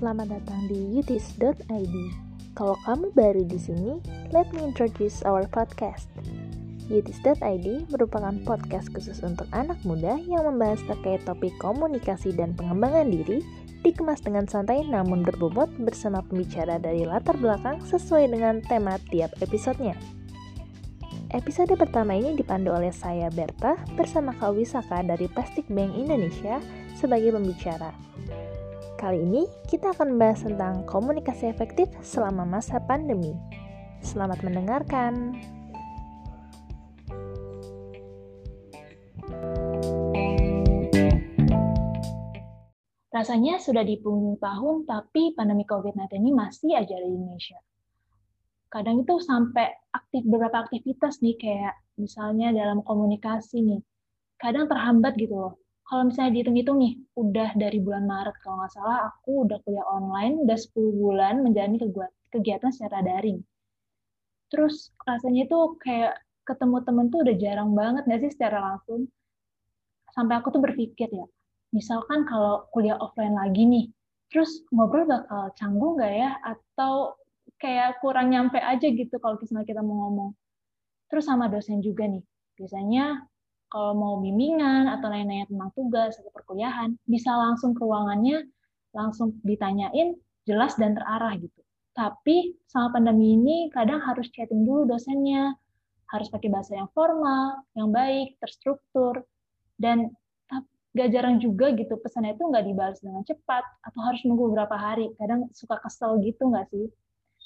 Selamat datang di yutis.id. Kalau kamu baru di sini, let me introduce our podcast. Yutis.id merupakan podcast khusus untuk anak muda yang membahas terkait topik komunikasi dan pengembangan diri, dikemas dengan santai namun berbobot bersama pembicara dari latar belakang sesuai dengan tema tiap episodenya. Episode pertama ini dipandu oleh saya Berta bersama Kak Wisaka dari Plastic Bank Indonesia sebagai pembicara. Kali ini kita akan membahas tentang komunikasi efektif selama masa pandemi. Selamat mendengarkan. Rasanya sudah di penghujung tahun, tapi pandemi COVID-19 ini masih aja di Indonesia. Kadang itu sampai aktif beberapa aktivitas nih, kayak misalnya dalam komunikasi nih, kadang terhambat gitu loh kalau misalnya dihitung-hitung nih, udah dari bulan Maret kalau nggak salah, aku udah kuliah online, udah 10 bulan menjalani kegiatan secara daring. Terus rasanya itu kayak ketemu temen tuh udah jarang banget nggak sih secara langsung. Sampai aku tuh berpikir ya, misalkan kalau kuliah offline lagi nih, terus ngobrol bakal canggung nggak ya? Atau kayak kurang nyampe aja gitu kalau misalnya kita mau ngomong. Terus sama dosen juga nih, biasanya kalau mau bimbingan atau nanya-nanya tentang tugas atau perkuliahan, bisa langsung ke ruangannya, langsung ditanyain, jelas dan terarah gitu. Tapi sama pandemi ini kadang harus chatting dulu dosennya, harus pakai bahasa yang formal, yang baik, terstruktur, dan gak jarang juga gitu pesannya itu nggak dibalas dengan cepat atau harus nunggu beberapa hari. Kadang suka kesel gitu nggak sih?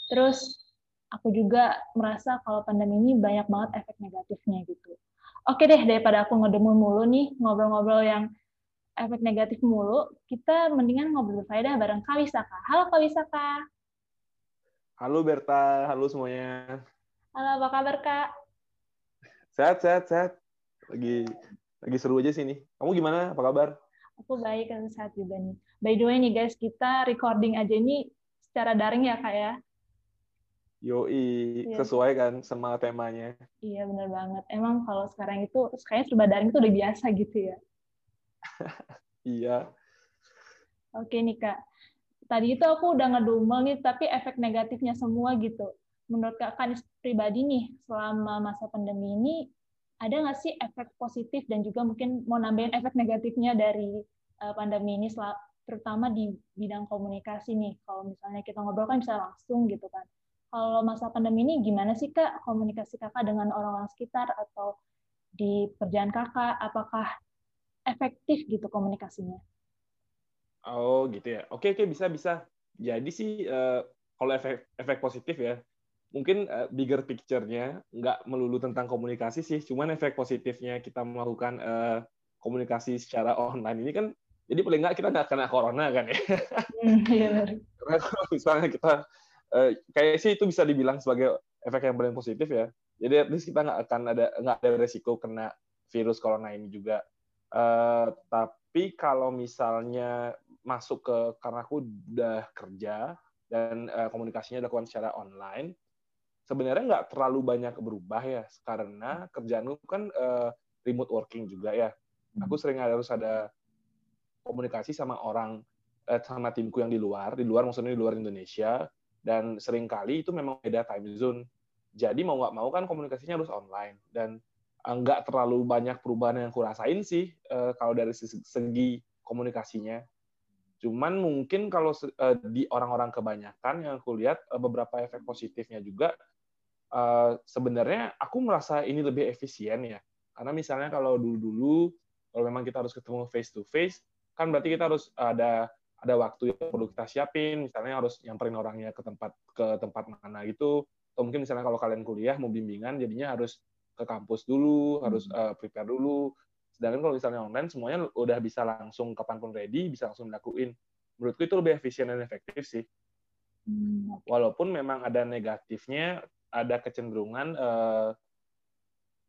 Terus aku juga merasa kalau pandemi ini banyak banget efek negatifnya gitu Oke deh, daripada aku ngedemu mulu nih, ngobrol-ngobrol yang efek negatif mulu, kita mendingan ngobrol berfaedah bareng Kak Wisaka. Halo Kak Wisaka. Halo Berta, halo semuanya. Halo, apa kabar Kak? Sehat, sehat, sehat. Lagi lagi seru aja sini. Kamu gimana? Apa kabar? Aku baik, dan sehat juga nih. By the way nih guys, kita recording aja ini secara daring ya Kak ya? Yoi, yeah. sesuai kan sama temanya. Iya, benar banget. Emang kalau sekarang itu, kayaknya serba daring itu udah biasa gitu ya? iya. Oke nih, Kak. Tadi itu aku udah ngedumel nih, tapi efek negatifnya semua gitu. Menurut Kak Kanis pribadi nih, selama masa pandemi ini, ada nggak sih efek positif dan juga mungkin mau nambahin efek negatifnya dari uh, pandemi ini, terutama di bidang komunikasi nih. Kalau misalnya kita ngobrol kan bisa langsung gitu kan kalau masa pandemi ini gimana sih Kak komunikasi Kakak dengan orang-orang sekitar atau di kerjaan Kakak apakah efektif gitu komunikasinya? Oh gitu ya. Oke oke bisa bisa. Jadi sih uh, kalau efek efek positif ya mungkin uh, bigger picture-nya nggak melulu tentang komunikasi sih, cuman efek positifnya kita melakukan uh, komunikasi secara online ini kan jadi paling nggak kita nggak kena corona kan ya. Hmm, iya. Karena kalau misalnya kita uh, kayak sih itu bisa dibilang sebagai efek yang paling positif ya. Jadi at least kita nggak akan ada nggak ada resiko kena virus corona ini juga. Uh, tapi kalau misalnya masuk ke karena aku udah kerja dan uh, komunikasinya dilakukan secara online, sebenarnya nggak terlalu banyak berubah ya karena kerjaanku kan uh, remote working juga ya. Aku sering harus ada komunikasi sama orang sama timku yang di luar, di luar maksudnya di luar Indonesia dan sering kali itu memang beda time zone. Jadi mau nggak mau kan komunikasinya harus online dan eh, nggak terlalu banyak perubahan yang kurasain sih uh, kalau dari segi komunikasinya. Cuman mungkin kalau uh, di orang-orang kebanyakan yang aku lihat beberapa efek positifnya juga sebenarnya aku merasa ini lebih efisien ya. Karena misalnya kalau dulu-dulu kalau memang kita harus ketemu face to face kan berarti kita harus ada ada waktu yang perlu kita siapin, misalnya harus nyamperin orangnya ke tempat ke tempat mana gitu, atau mungkin misalnya kalau kalian kuliah mau bimbingan, jadinya harus ke kampus dulu, harus uh, prepare dulu. Sedangkan kalau misalnya online, semuanya udah bisa langsung kapan pun ready, bisa langsung dilakuin. Menurutku itu lebih efisien dan efektif sih. Hmm, Walaupun memang ada negatifnya, ada kecenderungan uh,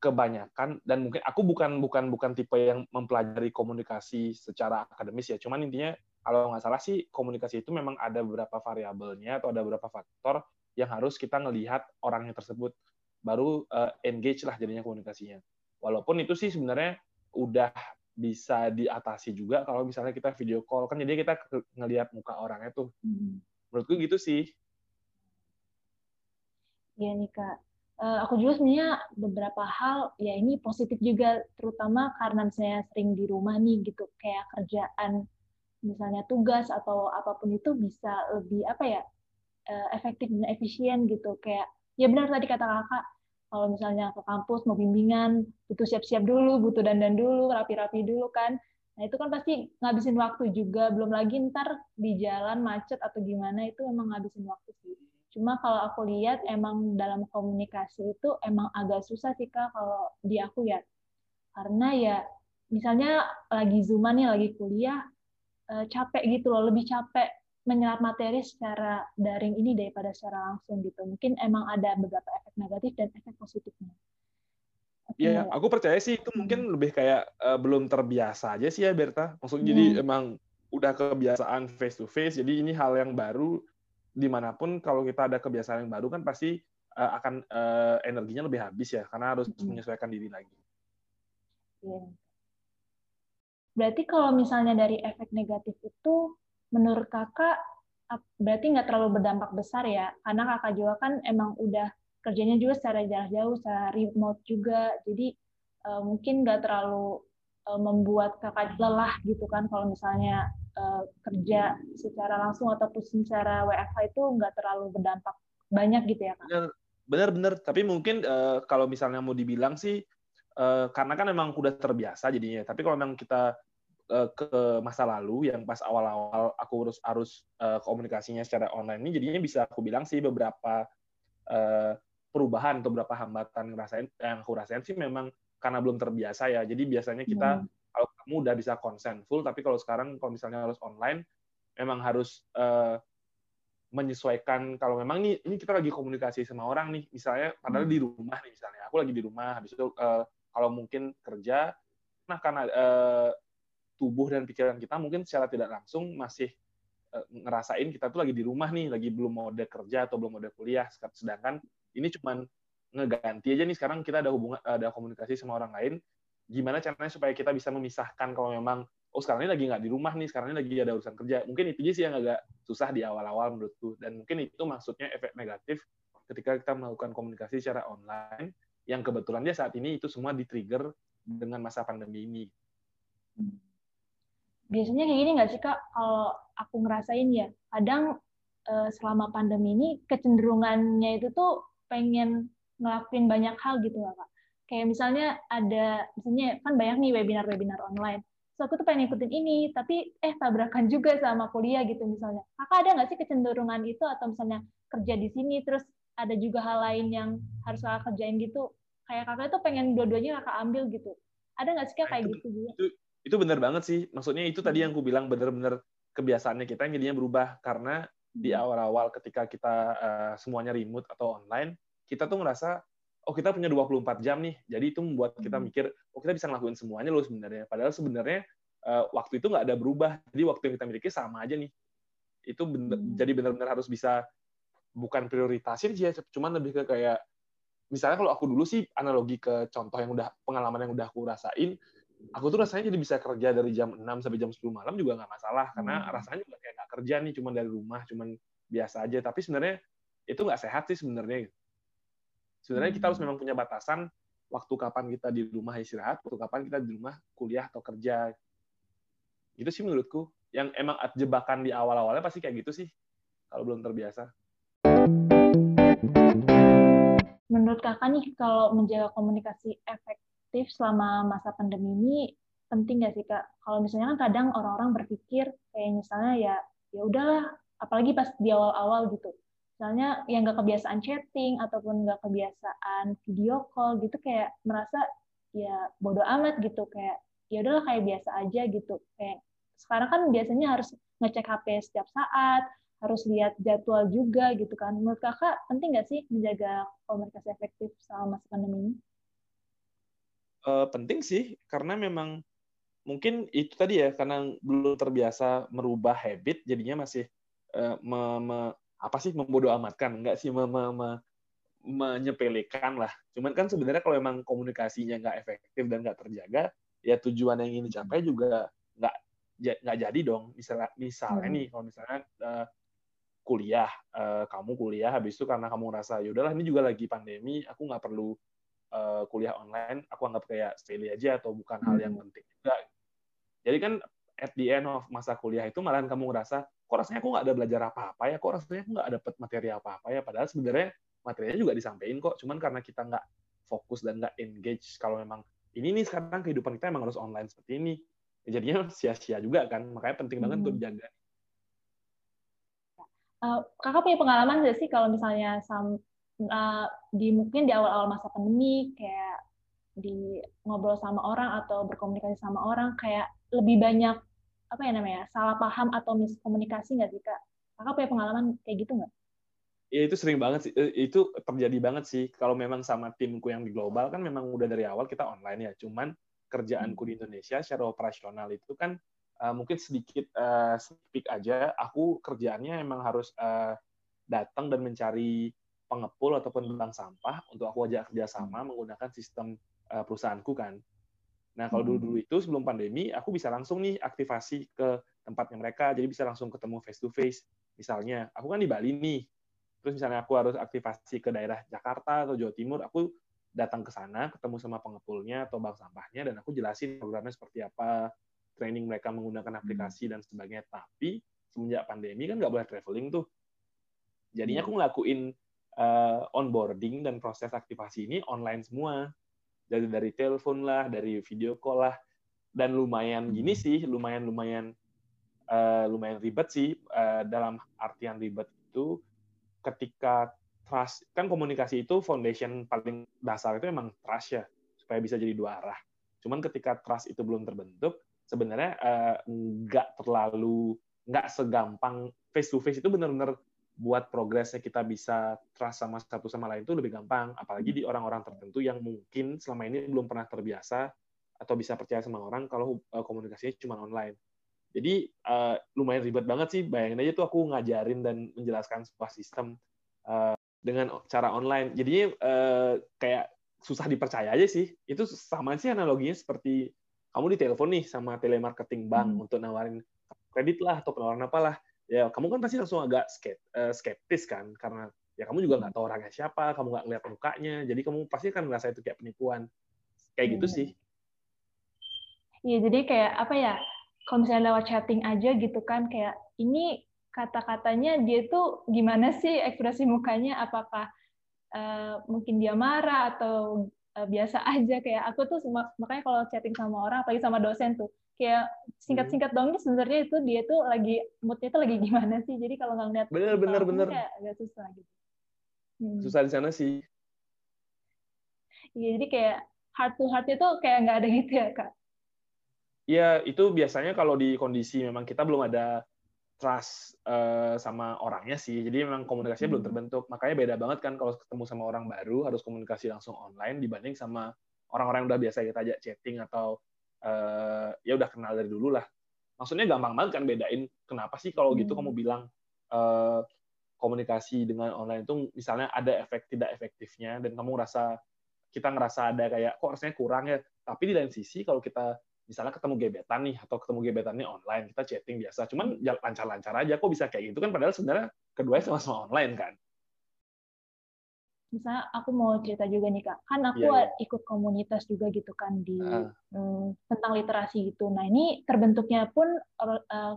kebanyakan dan mungkin aku bukan bukan bukan tipe yang mempelajari komunikasi secara akademis ya cuman intinya kalau nggak salah sih komunikasi itu memang ada beberapa variabelnya atau ada beberapa faktor yang harus kita ngelihat orangnya tersebut. Baru uh, engage lah jadinya komunikasinya. Walaupun itu sih sebenarnya udah bisa diatasi juga kalau misalnya kita video call. Kan jadi kita ngelihat muka orangnya tuh. Hmm. menurutku gitu sih. Iya nih kak. Uh, aku juga sebenarnya beberapa hal ya ini positif juga terutama karena misalnya sering di rumah nih gitu kayak kerjaan misalnya tugas atau apa pun itu bisa lebih apa ya uh, efektif dan efisien gitu. Kayak ya benar tadi kata kakak kalau misalnya ke kampus mau bimbingan butuh siap-siap dulu butuh dandan dulu rapi-rapi dulu kan. Nah itu kan pasti ngabisin waktu juga. Belum lagi ntar di jalan macet atau gimana itu emang ngabisin waktu sih. Cuma kalau aku lihat emang dalam komunikasi itu emang agak susah sih kak kalau di aku ya. Karena ya misalnya lagi zooman nih lagi kuliah eh, capek gitu loh lebih capek menyerap materi secara daring ini daripada secara langsung gitu. Mungkin emang ada beberapa efek negatif dan efek positifnya. Iya, okay. aku percaya sih itu mungkin hmm. lebih kayak uh, belum terbiasa aja sih ya Berta. Maksudnya hmm. jadi emang udah kebiasaan face to face, jadi ini hal yang baru di mana pun kalau kita ada kebiasaan yang baru kan pasti uh, akan uh, energinya lebih habis ya karena harus hmm. menyesuaikan diri lagi. Yeah. Berarti kalau misalnya dari efek negatif itu menurut kakak berarti nggak terlalu berdampak besar ya? Karena kakak juga kan emang udah kerjanya juga secara jarak jauh secara remote juga. Jadi uh, mungkin nggak terlalu uh, membuat kakak lelah gitu kan kalau misalnya uh, kerja secara langsung ataupun secara WFH itu nggak terlalu berdampak banyak gitu ya kak? Benar benar tapi mungkin kalau misalnya mau dibilang sih uh, karena kan emang udah terbiasa jadinya. Tapi kalau memang kita Eh, ke masa lalu yang pas awal-awal aku harus harus uh, komunikasinya secara online ini jadinya bisa aku bilang sih beberapa uh, perubahan atau beberapa hambatan ngerasain yang aku rasain sih memang karena belum terbiasa ya. Jadi biasanya kita hmm. kalau kamu udah bisa konsen full. Tapi kalau sekarang kalau misalnya harus online memang harus uh, menyesuaikan. Kalau memang nih ini kita lagi komunikasi sama orang nih misalnya padahal hmm. di rumah nih misalnya. Aku lagi di rumah habis itu uh, kalau mungkin kerja nah karena uh, tubuh dan pikiran kita mungkin secara tidak langsung masih uh, ngerasain kita tuh lagi di rumah nih, lagi belum ada kerja atau belum ada kuliah. Sedangkan ini cuman ngeganti aja nih sekarang kita ada hubungan ada komunikasi sama orang lain. Gimana caranya supaya kita bisa memisahkan kalau memang oh sekarang ini lagi nggak di rumah nih, sekarang ini lagi ada urusan kerja. Mungkin itu aja sih yang agak susah di awal-awal menurutku. Dan mungkin itu maksudnya efek negatif ketika kita melakukan komunikasi secara online yang kebetulannya saat ini itu semua di-trigger dengan masa pandemi ini. Hmm. Biasanya kayak gini nggak sih kak? Kalau aku ngerasain ya kadang uh, selama pandemi ini kecenderungannya itu tuh pengen ngelakuin banyak hal gitu lah kak. Kayak misalnya ada misalnya kan banyak nih webinar-webinar online. So aku tuh pengen ikutin ini tapi eh tabrakan juga sama kuliah gitu misalnya. Kakak ada nggak sih kecenderungan itu? Atau misalnya kerja di sini terus ada juga hal lain yang harus kakak kerjain gitu kayak kakak itu pengen dua-duanya kakak ambil gitu ada nggak sih kak kayak gitu juga itu benar banget sih. Maksudnya itu tadi yang aku bilang benar-benar kebiasaannya kita yang jadinya berubah karena di hmm. awal-awal ketika kita uh, semuanya remote atau online, kita tuh ngerasa oh kita punya 24 jam nih. Jadi itu membuat kita hmm. mikir oh kita bisa ngelakuin semuanya loh sebenarnya. Padahal sebenarnya uh, waktu itu nggak ada berubah. Jadi waktu yang kita miliki sama aja nih. Itu bener, hmm. jadi benar-benar harus bisa bukan prioritasin sih ya, cuman lebih ke kayak misalnya kalau aku dulu sih analogi ke contoh yang udah pengalaman yang udah aku rasain aku tuh rasanya jadi bisa kerja dari jam 6 sampai jam 10 malam juga nggak masalah karena hmm. rasanya juga kayak nggak kerja nih cuma dari rumah cuma biasa aja tapi sebenarnya itu nggak sehat sih sebenarnya sebenarnya hmm. kita harus hmm. memang punya batasan waktu kapan kita di rumah istirahat waktu kapan kita di rumah kuliah atau kerja itu sih menurutku yang emang jebakan di awal-awalnya pasti kayak gitu sih kalau belum terbiasa menurut kakak nih kalau menjaga komunikasi efek efektif selama masa pandemi ini penting nggak sih kak? Kalau misalnya kan kadang orang-orang berpikir kayak misalnya ya ya udahlah, apalagi pas di awal-awal gitu. Misalnya yang nggak kebiasaan chatting ataupun nggak kebiasaan video call gitu kayak merasa ya bodoh amat gitu kayak ya udahlah kayak biasa aja gitu kayak sekarang kan biasanya harus ngecek HP setiap saat harus lihat jadwal juga gitu kan menurut kakak penting nggak sih menjaga komunikasi efektif selama masa pandemi ini? uh, penting sih karena memang mungkin itu tadi ya karena belum terbiasa merubah habit jadinya masih uh, me, me, apa sih membodoh amatkan enggak sih me, me, me, menyepelekan lah cuman kan sebenarnya kalau memang komunikasinya nggak efektif dan nggak terjaga ya tujuan yang ingin dicapai juga nggak nggak jadi dong misalnya misalnya Hmm. nih kalau misalnya eh, kuliah eh, kamu kuliah habis itu karena kamu ngerasa ya udahlah ini juga lagi pandemi aku nggak perlu eh, kuliah online aku anggap kayak stay aja atau bukan hal yang Hmm. penting juga jadi kan at the end of masa kuliah itu malahan kamu ngerasa kok rasanya aku nggak ada belajar apa-apa ya kok rasanya aku nggak dapat materi apa-apa ya padahal sebenarnya materinya juga disampaikan kok cuman karena kita nggak fokus dan nggak engage kalau memang ini nih sekarang kehidupan kita emang harus online seperti ini ya jadinya sia-sia juga kan makanya penting banget Hmm. untuk jaga Eh, kakak punya pengalaman nggak sih kalau misalnya sam, eh, di mungkin di awal-awal masa pandemi kayak di ngobrol sama orang atau berkomunikasi sama orang kayak lebih banyak apa ya namanya salah paham atau miskomunikasi nggak sih kak? Kakak punya pengalaman kayak gitu nggak? ya itu sering banget sih Eh, itu terjadi banget sih kalau memang sama timku yang di global kan memang udah dari awal kita online ya cuman kerjaanku di Indonesia secara operasional itu kan eh, mungkin sedikit eh, speak aja. Aku kerjaannya emang harus eh, datang dan mencari pengepul ataupun bank sampah untuk aku ajak kerjasama menggunakan sistem eh, perusahaanku kan. Nah kalau Hmm. dulu dulu itu sebelum pandemi aku bisa langsung nih aktivasi ke tempatnya mereka. Jadi bisa langsung ketemu face to face misalnya aku kan di Bali nih. Terus misalnya aku harus aktivasi ke daerah Jakarta atau Jawa Timur, aku datang ke sana, ketemu sama pengepulnya atau bank sampahnya, dan aku jelasin programnya seperti apa, training mereka menggunakan aplikasi dan sebagainya. Tapi semenjak pandemi kan nggak boleh traveling tuh. Jadinya aku ngelakuin eh, onboarding dan proses aktivasi ini online semua. Jadi dari telepon lah, dari video call lah, dan lumayan gini sih, lumayan lumayan eh, lumayan ribet sih eh, dalam artian ribet itu ketika trust kan komunikasi itu foundation paling dasar itu emang trust ya supaya bisa jadi dua arah. Cuman ketika trust itu belum terbentuk, sebenarnya eh, nggak terlalu nggak segampang face to face itu benar-benar buat progresnya kita bisa trust sama satu sama lain itu lebih gampang. Apalagi di orang-orang tertentu yang mungkin selama ini belum pernah terbiasa atau bisa percaya sama orang kalau eh, komunikasinya cuma online. Jadi uh, lumayan ribet banget sih. Bayangin aja tuh aku ngajarin dan menjelaskan sebuah sistem uh, dengan cara online. Jadinya uh, kayak susah dipercaya aja sih. Itu sama sih analoginya seperti kamu di telepon nih sama telemarketing bank Hmm. untuk nawarin kredit lah atau penawaran apalah. Ya kamu kan pasti langsung agak uh, skeptis kan karena ya kamu juga nggak tahu orangnya siapa, kamu nggak ngeliat mukanya, jadi kamu pasti akan merasa itu kayak penipuan. Kayak gitu Hmm. sih. Iya, jadi kayak apa ya? Kalau misalnya lewat chatting aja gitu kan, kayak ini kata-katanya dia tuh gimana sih ekspresi mukanya? Apakah eh, mungkin dia marah atau eh, biasa aja? Kayak aku tuh makanya kalau chatting sama orang, apalagi sama dosen tuh, kayak singkat-singkat dong nih sebenarnya itu dia tuh lagi moodnya tuh lagi gimana sih? Jadi kalau nggak ngeliat Bener, bener, bener. kayak agak susah gitu. Hmm. Susah di sana sih. Iya, jadi kayak heart to heart itu kayak nggak ada gitu ya kak? Iya, itu biasanya kalau di kondisi memang kita belum ada trust eh, sama orangnya sih. Jadi memang komunikasinya belum Hmm. terbentuk. Makanya beda banget kan kalau ketemu sama orang baru harus komunikasi langsung online dibanding sama orang-orang yang udah biasa kita ajak chatting atau eh, ya udah kenal dari dulu lah. Maksudnya gampang banget kan bedain kenapa sih kalau gitu Hmm. kamu bilang eh, komunikasi dengan online itu misalnya ada efek tidak efektifnya dan kamu ngerasa kita ngerasa ada kayak kok rasanya kurang ya. Tapi di lain sisi kalau kita misalnya ketemu gebetan nih atau ketemu gebetannya online kita chatting biasa cuman ya lancar-lancar aja kok bisa kayak gitu kan padahal sebenarnya keduanya sama-sama online kan misalnya aku mau cerita juga nih kak, kan aku Iya, iya. ikut komunitas juga gitu kan di Ah. hmm, tentang literasi gitu. Nah ini terbentuknya pun eh,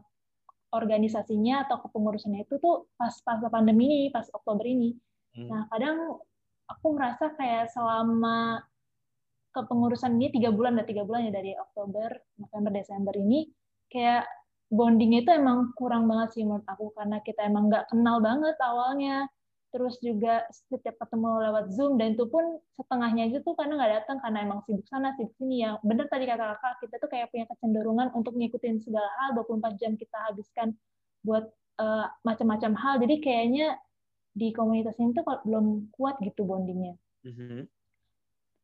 organisasinya atau kepengurusannya itu tuh pas pas pandemi ini, pas Oktober ini. Hmm. Nah kadang aku merasa kayak selama kepengurusan ini tiga bulan, udah tiga bulan ya dari Oktober, November, Desember ini kayak bondingnya itu emang kurang banget sih menurut aku karena kita emang nggak kenal banget awalnya. Terus juga setiap ketemu lewat Zoom dan itu pun setengahnya aja tuh karena nggak datang karena emang sibuk sana sibuk sini. Ya bener tadi kata kakak kita tuh kayak punya kecenderungan untuk ngikutin segala hal 24 jam kita habiskan buat eh, macam-macam hal. Jadi kayaknya di komunitas ini tuh belum kuat gitu bondingnya. Mhm.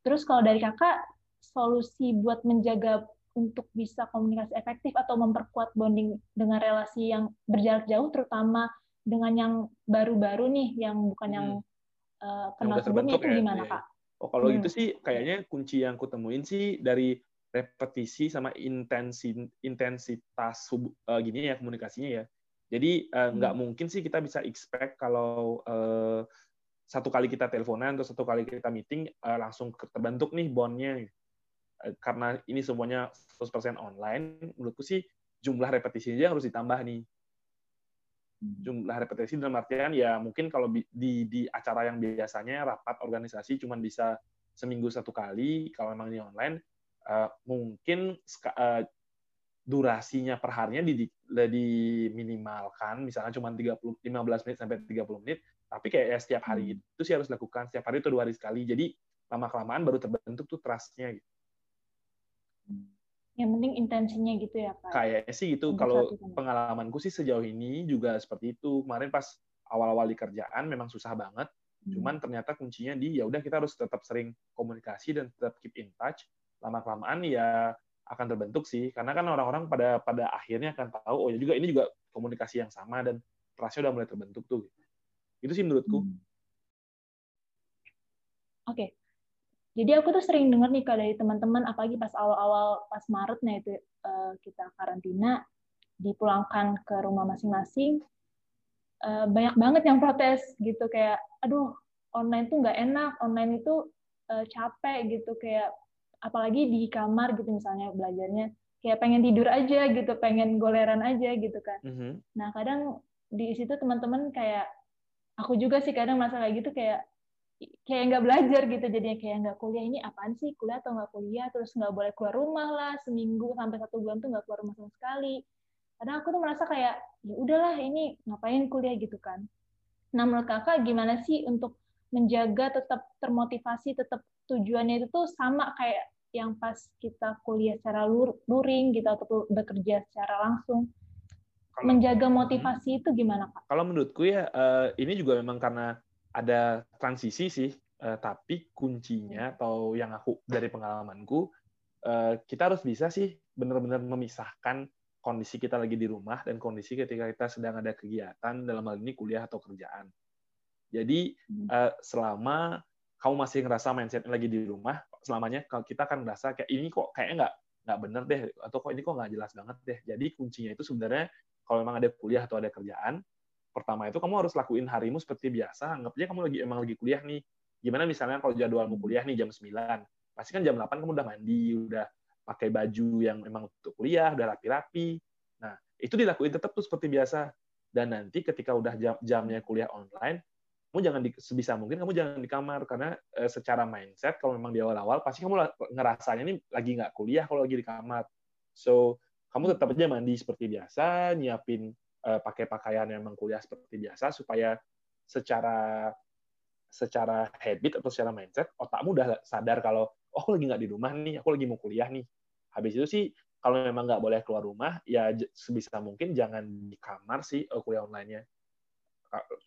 Terus kalau dari kakak solusi buat menjaga untuk bisa komunikasi efektif atau memperkuat bonding dengan relasi yang berjarak jauh terutama dengan yang baru-baru nih yang bukan yang eh, kenal udah sebelumnya itu ya, gimana iya. kak? Oh kalau Hmm. gitu sih kayaknya kunci yang kutemuin sih dari repetisi sama intensi, intensitas uh, gini ya komunikasinya ya. Jadi uh, nggak hmm. mungkin sih kita bisa expect kalau uh, satu kali kita teleponan atau satu kali kita meeting uh, langsung terbentuk nih bondnya. Uh, karena ini semuanya 100% online, menurutku sih jumlah repetisinya harus ditambah nih. Hmm. Jumlah repetisi dalam artian ya mungkin kalau di di acara yang biasanya rapat organisasi cuma bisa seminggu satu kali, kalau memang ini online uh, mungkin uh, durasinya per harinya di, diminimalkan, misalnya cuma 30, 15 menit sampai 30 menit, tapi kayak ya setiap hari hmm. itu sih harus dilakukan, setiap hari itu dua hari sekali. Jadi lama-kelamaan baru terbentuk tuh trust-nya. Gitu. Yang penting intensinya gitu ya, Pak? Kayaknya sih gitu. Kalau pengalamanku sih sejauh ini juga seperti itu. Kemarin pas awal-awal di kerjaan memang susah banget. Hmm. Cuman ternyata kuncinya di ya udah kita harus tetap sering komunikasi dan tetap keep in touch lama kelamaan ya akan terbentuk sih karena kan orang-orang pada pada akhirnya akan tahu oh ya juga ini juga komunikasi yang sama dan trustnya udah mulai terbentuk tuh itu sih menurutku hmm. oke okay. jadi aku tuh sering dengar nih dari teman-teman apalagi pas awal-awal pas Maret nih itu uh, kita karantina dipulangkan ke rumah masing-masing uh, banyak banget yang protes gitu kayak aduh online tuh nggak enak online itu uh, capek gitu kayak apalagi di kamar gitu misalnya belajarnya kayak pengen tidur aja gitu pengen goleran aja gitu kan mm-hmm. nah kadang di situ teman-teman kayak aku juga sih kadang masalah gitu kayak kayak nggak belajar gitu. Jadinya kayak nggak kuliah ini apaan sih? Kuliah atau nggak kuliah? Terus nggak boleh keluar rumah lah seminggu sampai satu bulan tuh nggak keluar rumah sama sekali. Kadang aku tuh merasa kayak ya udahlah ini ngapain kuliah gitu kan. Nah menurut kakak gimana sih untuk menjaga tetap termotivasi tetap tujuannya itu tuh sama kayak yang pas kita kuliah secara luring gitu atau bekerja secara langsung kalau, menjaga motivasi itu gimana kak? Kalau menurutku ya uh, ini juga memang karena ada transisi sih, uh, tapi kuncinya atau yang aku dari pengalamanku uh, kita harus bisa sih benar-benar memisahkan kondisi kita lagi di rumah dan kondisi ketika kita sedang ada kegiatan dalam hal ini kuliah atau kerjaan. Jadi uh, selama kamu masih ngerasa mindsetnya lagi di rumah, selamanya kalau kita akan merasa kayak ini kok kayaknya nggak nggak bener deh atau kok ini kok nggak jelas banget deh jadi kuncinya itu sebenarnya kalau memang ada kuliah atau ada kerjaan pertama itu kamu harus lakuin harimu seperti biasa. Anggapnya kamu lagi emang lagi kuliah nih. Gimana misalnya kalau jadwalmu kuliah nih jam 9 pasti kan jam 8 kamu udah mandi udah pakai baju yang memang untuk kuliah udah rapi-rapi. Nah itu dilakuin tetap tuh seperti biasa. Dan nanti ketika udah jam jamnya kuliah online kamu jangan di, sebisa mungkin kamu jangan di kamar. Karena e, secara mindset kalau memang di awal-awal pasti kamu ngerasanya ini lagi nggak kuliah kalau lagi di kamar. So kamu tetap aja mandi seperti biasa, nyiapin e, pakai pakaian yang memang kuliah seperti biasa supaya secara secara habit atau secara mindset otakmu udah sadar kalau oh aku lagi nggak di rumah nih, aku lagi mau kuliah nih. Habis itu sih kalau memang nggak boleh keluar rumah ya sebisa mungkin jangan di kamar sih eh, kuliah online-nya.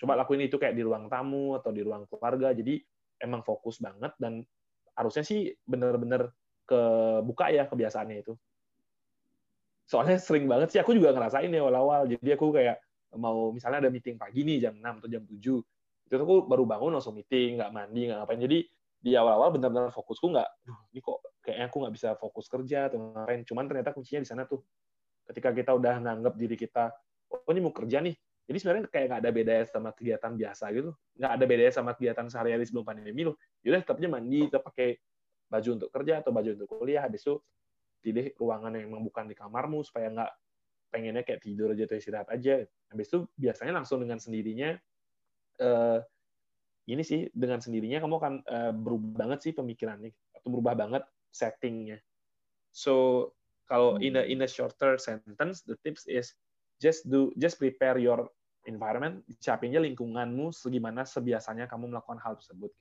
Coba lakuin itu kayak di ruang tamu atau di ruang keluarga. Jadi emang fokus banget dan harusnya sih bener-bener kebuka ya kebiasaannya itu soalnya sering banget sih aku juga ngerasain ya awal-awal jadi aku kayak mau misalnya ada meeting pagi nih jam 6 atau jam 7 itu aku baru bangun langsung meeting nggak mandi nggak ngapain jadi di awal-awal benar-benar fokusku nggak ini kok kayaknya aku nggak bisa fokus kerja atau ngapain cuman ternyata kuncinya di sana tuh ketika kita udah nganggap diri kita oh ini mau kerja nih jadi sebenarnya kayak nggak ada bedanya sama kegiatan biasa gitu. Nggak ada bedanya sama kegiatan sehari-hari sebelum pandemi loh. Yaudah tetapnya mandi, tetap pakai baju untuk kerja atau baju untuk kuliah. Habis itu pilih ruangan yang memang bukan di kamarmu supaya nggak pengennya kayak tidur aja atau istirahat aja. Habis itu biasanya langsung dengan sendirinya uh, ini sih dengan sendirinya kamu akan uh, berubah banget sih pemikirannya atau berubah banget settingnya. So kalau in a in a shorter sentence, the tips is just do just prepare your environment, siapinnya lingkunganmu segimana sebiasanya kamu melakukan hal tersebut.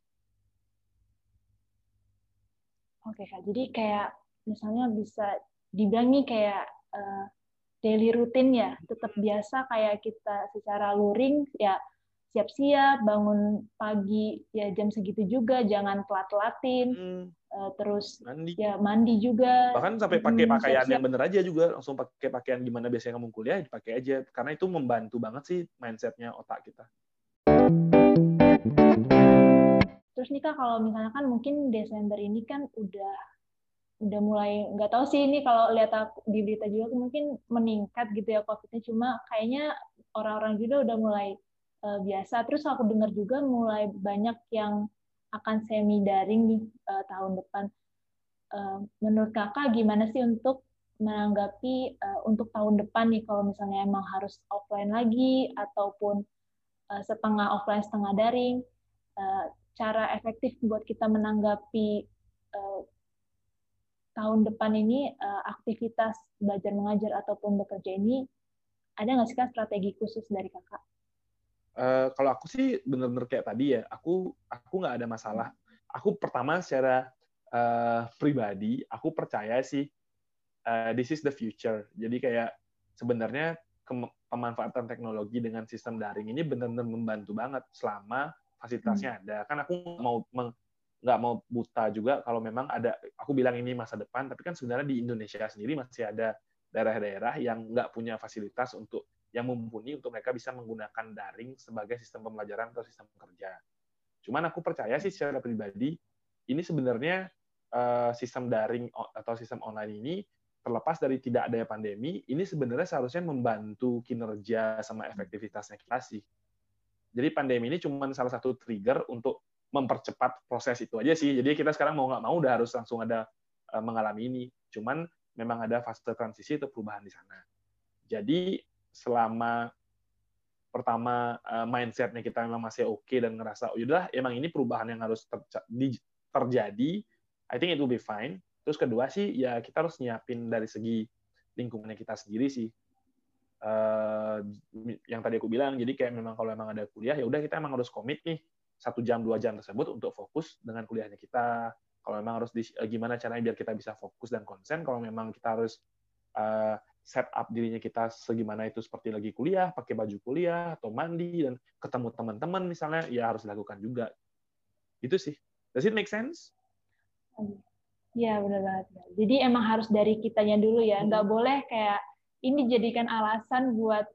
Oke kak, jadi kayak misalnya bisa dibilang nih kayak uh, daily rutin ya, tetap biasa kayak kita secara luring ya siap-siap bangun pagi ya jam segitu juga, jangan telat-telatin. Hmm uh, terus mandi. ya mandi juga bahkan sampai pakai hmm, pakaian siap -siap. yang bener aja juga langsung pakai pakaian gimana biasanya kamu kuliah dipakai aja karena itu membantu banget sih mindsetnya otak kita terus nih kak kalau misalnya kan mungkin Desember ini kan udah udah mulai nggak tahu sih ini kalau lihat aku di berita juga mungkin meningkat gitu ya covidnya. Cuma kayaknya orang-orang juga udah mulai uh, biasa. Terus aku dengar juga mulai banyak yang akan semi daring nih uh, tahun depan. Uh, menurut kakak gimana sih untuk menanggapi uh, untuk tahun depan nih kalau misalnya emang harus offline lagi ataupun uh, setengah offline setengah daring uh, cara efektif buat kita menanggapi uh, tahun depan ini uh, aktivitas belajar mengajar ataupun bekerja ini ada nggak sih kan strategi khusus dari kakak? Uh, kalau aku sih benar-benar kayak tadi ya, aku aku nggak ada masalah. Aku pertama secara uh, pribadi, aku percaya sih uh, this is the future. Jadi kayak sebenarnya pemanfaatan teknologi dengan sistem daring ini benar-benar membantu banget selama fasilitasnya hmm. ada. Kan aku mau nggak mau buta juga kalau memang ada aku bilang ini masa depan tapi kan sebenarnya di Indonesia sendiri masih ada daerah-daerah yang nggak punya fasilitas untuk yang mumpuni untuk mereka bisa menggunakan daring sebagai sistem pembelajaran atau sistem kerja. Cuman aku percaya sih secara pribadi ini sebenarnya uh, sistem daring atau sistem online ini terlepas dari tidak adanya pandemi, ini sebenarnya seharusnya membantu kinerja sama efektivitasnya kita sih. Jadi pandemi ini cuma salah satu trigger untuk mempercepat proses itu aja sih. Jadi kita sekarang mau nggak mau udah harus langsung ada uh, mengalami ini. Cuman memang ada fase transisi atau perubahan di sana. Jadi selama pertama uh, mindsetnya kita memang masih oke okay dan ngerasa oh yaudah emang ini perubahan yang harus ter terjadi, I think it will be fine. Terus kedua sih ya kita harus nyiapin dari segi lingkungannya kita sendiri sih. Uh, yang tadi aku bilang, jadi kayak memang kalau memang ada kuliah ya udah kita emang harus komit nih satu jam dua jam tersebut untuk fokus dengan kuliahnya kita. Kalau memang harus di, eh, gimana caranya biar kita bisa fokus dan konsen kalau memang kita harus uh, set up dirinya kita segimana itu seperti lagi kuliah pakai baju kuliah atau mandi dan ketemu teman-teman misalnya ya harus dilakukan juga. Itu sih. Does it make sense? Iya benar banget. Jadi emang harus dari kitanya dulu ya, nggak boleh kayak ini jadikan alasan buat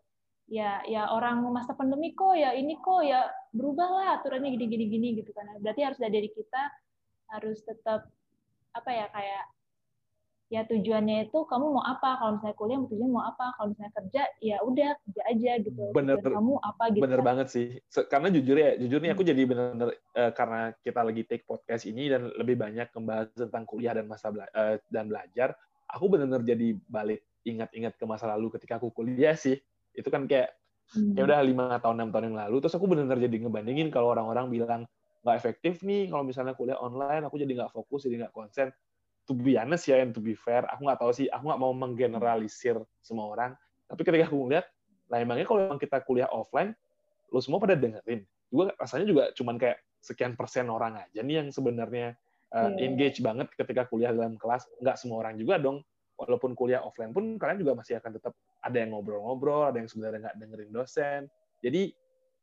ya ya orang masa pandemi kok ya ini kok ya berubah lah aturannya gini gini gini gitu kan. Berarti harus dari kita harus tetap apa ya kayak ya tujuannya itu kamu mau apa? Kalau misalnya kuliah tujuan mau apa? Kalau misalnya kerja ya udah kerja aja gitu. Bener. Kamu apa gitu bener kan. banget sih. Karena jujur ya jujur nih aku hmm. jadi bener-bener uh, karena kita lagi take podcast ini dan lebih banyak membahas tentang kuliah dan masa bela uh, dan belajar aku bener-bener jadi balik ingat-ingat ke masa lalu ketika aku kuliah sih itu kan kayak hmm. ya udah lima tahun enam tahun yang lalu. Terus aku benar-benar jadi ngebandingin kalau orang-orang bilang nggak efektif nih kalau misalnya kuliah online aku jadi nggak fokus jadi nggak konsen. To be honest ya and to be fair aku nggak tahu sih aku nggak mau menggeneralisir semua orang. Tapi ketika aku ngeliat lah emangnya kalau memang kita kuliah offline lo semua pada dengerin? Juga rasanya juga cuman kayak sekian persen orang aja nih yang sebenarnya uh, yeah. engage banget ketika kuliah dalam kelas. Nggak semua orang juga dong walaupun kuliah offline pun kalian juga masih akan tetap ada yang ngobrol-ngobrol, ada yang sebenarnya nggak dengerin dosen. Jadi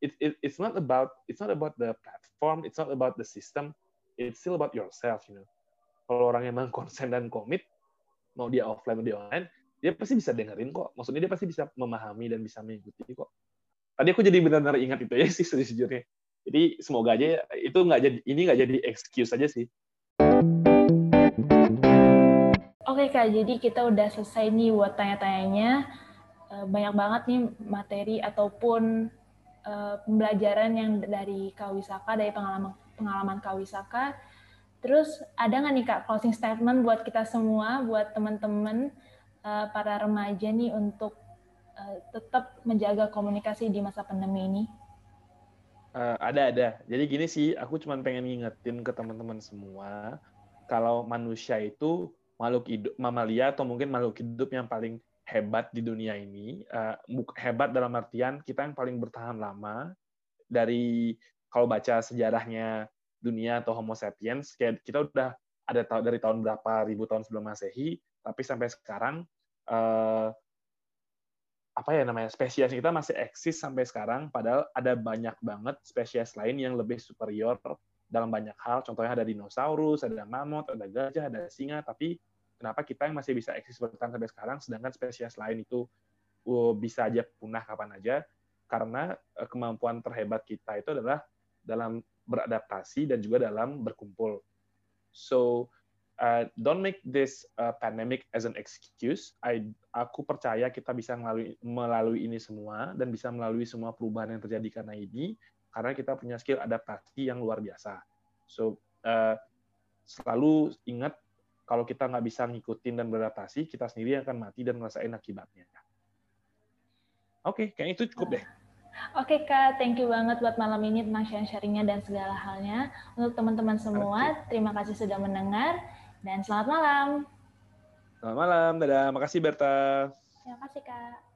it, it, it's not about it's not about the platform, it's not about the system, it's still about yourself, you know. Kalau orang emang konsen dan komit, mau dia offline mau dia online, dia pasti bisa dengerin kok. Maksudnya dia pasti bisa memahami dan bisa mengikuti kok. Tadi aku jadi benar-benar ingat itu ya sih sejujurnya. Jadi semoga aja itu nggak jadi ini nggak jadi excuse aja sih. Oke Kak, jadi kita udah selesai nih buat tanya-tanyanya. Eh, banyak banget nih materi ataupun uh, pembelajaran yang dari Kawisaka, dari pengalaman pengalaman Kawisaka. Terus ada nggak nih Kak closing statement buat kita semua, buat teman-teman uh, para remaja nih untuk tetap menjaga komunikasi di masa pandemi ini? Uh, ada ada. Jadi gini sih, aku cuma pengen ngingetin ke teman-teman semua kalau manusia itu makhluk hidup mamalia atau mungkin makhluk hidup yang paling hebat di dunia ini uh, hebat dalam artian kita yang paling bertahan lama dari kalau baca sejarahnya dunia atau Homo sapiens kayak kita udah ada dari tahun berapa ribu tahun sebelum masehi tapi sampai sekarang uh, apa ya namanya spesies kita masih eksis sampai sekarang padahal ada banyak banget spesies lain yang lebih superior dalam banyak hal. Contohnya ada dinosaurus ada mamut ada gajah ada singa tapi kenapa kita yang masih bisa eksis bertahan sampai sekarang, sedangkan spesies lain itu uh, bisa aja punah kapan aja, karena uh, kemampuan terhebat kita itu adalah dalam beradaptasi dan juga dalam berkumpul. So, uh, don't make this uh, pandemic as an excuse. I, aku percaya kita bisa melalui, melalui ini semua dan bisa melalui semua perubahan yang terjadi karena ini, karena kita punya skill adaptasi yang luar biasa. So, uh, selalu ingat kalau kita nggak bisa ngikutin dan beradaptasi, kita sendiri akan mati dan ngerasain akibatnya. Oke, okay, kayaknya itu cukup deh. Oke Kak, thank you banget buat malam ini tentang sharing-sharingnya dan segala halnya. Untuk teman-teman semua, terima kasih sudah mendengar dan selamat malam. Selamat malam, dadah. Makasih Berta. Terima kasih Kak.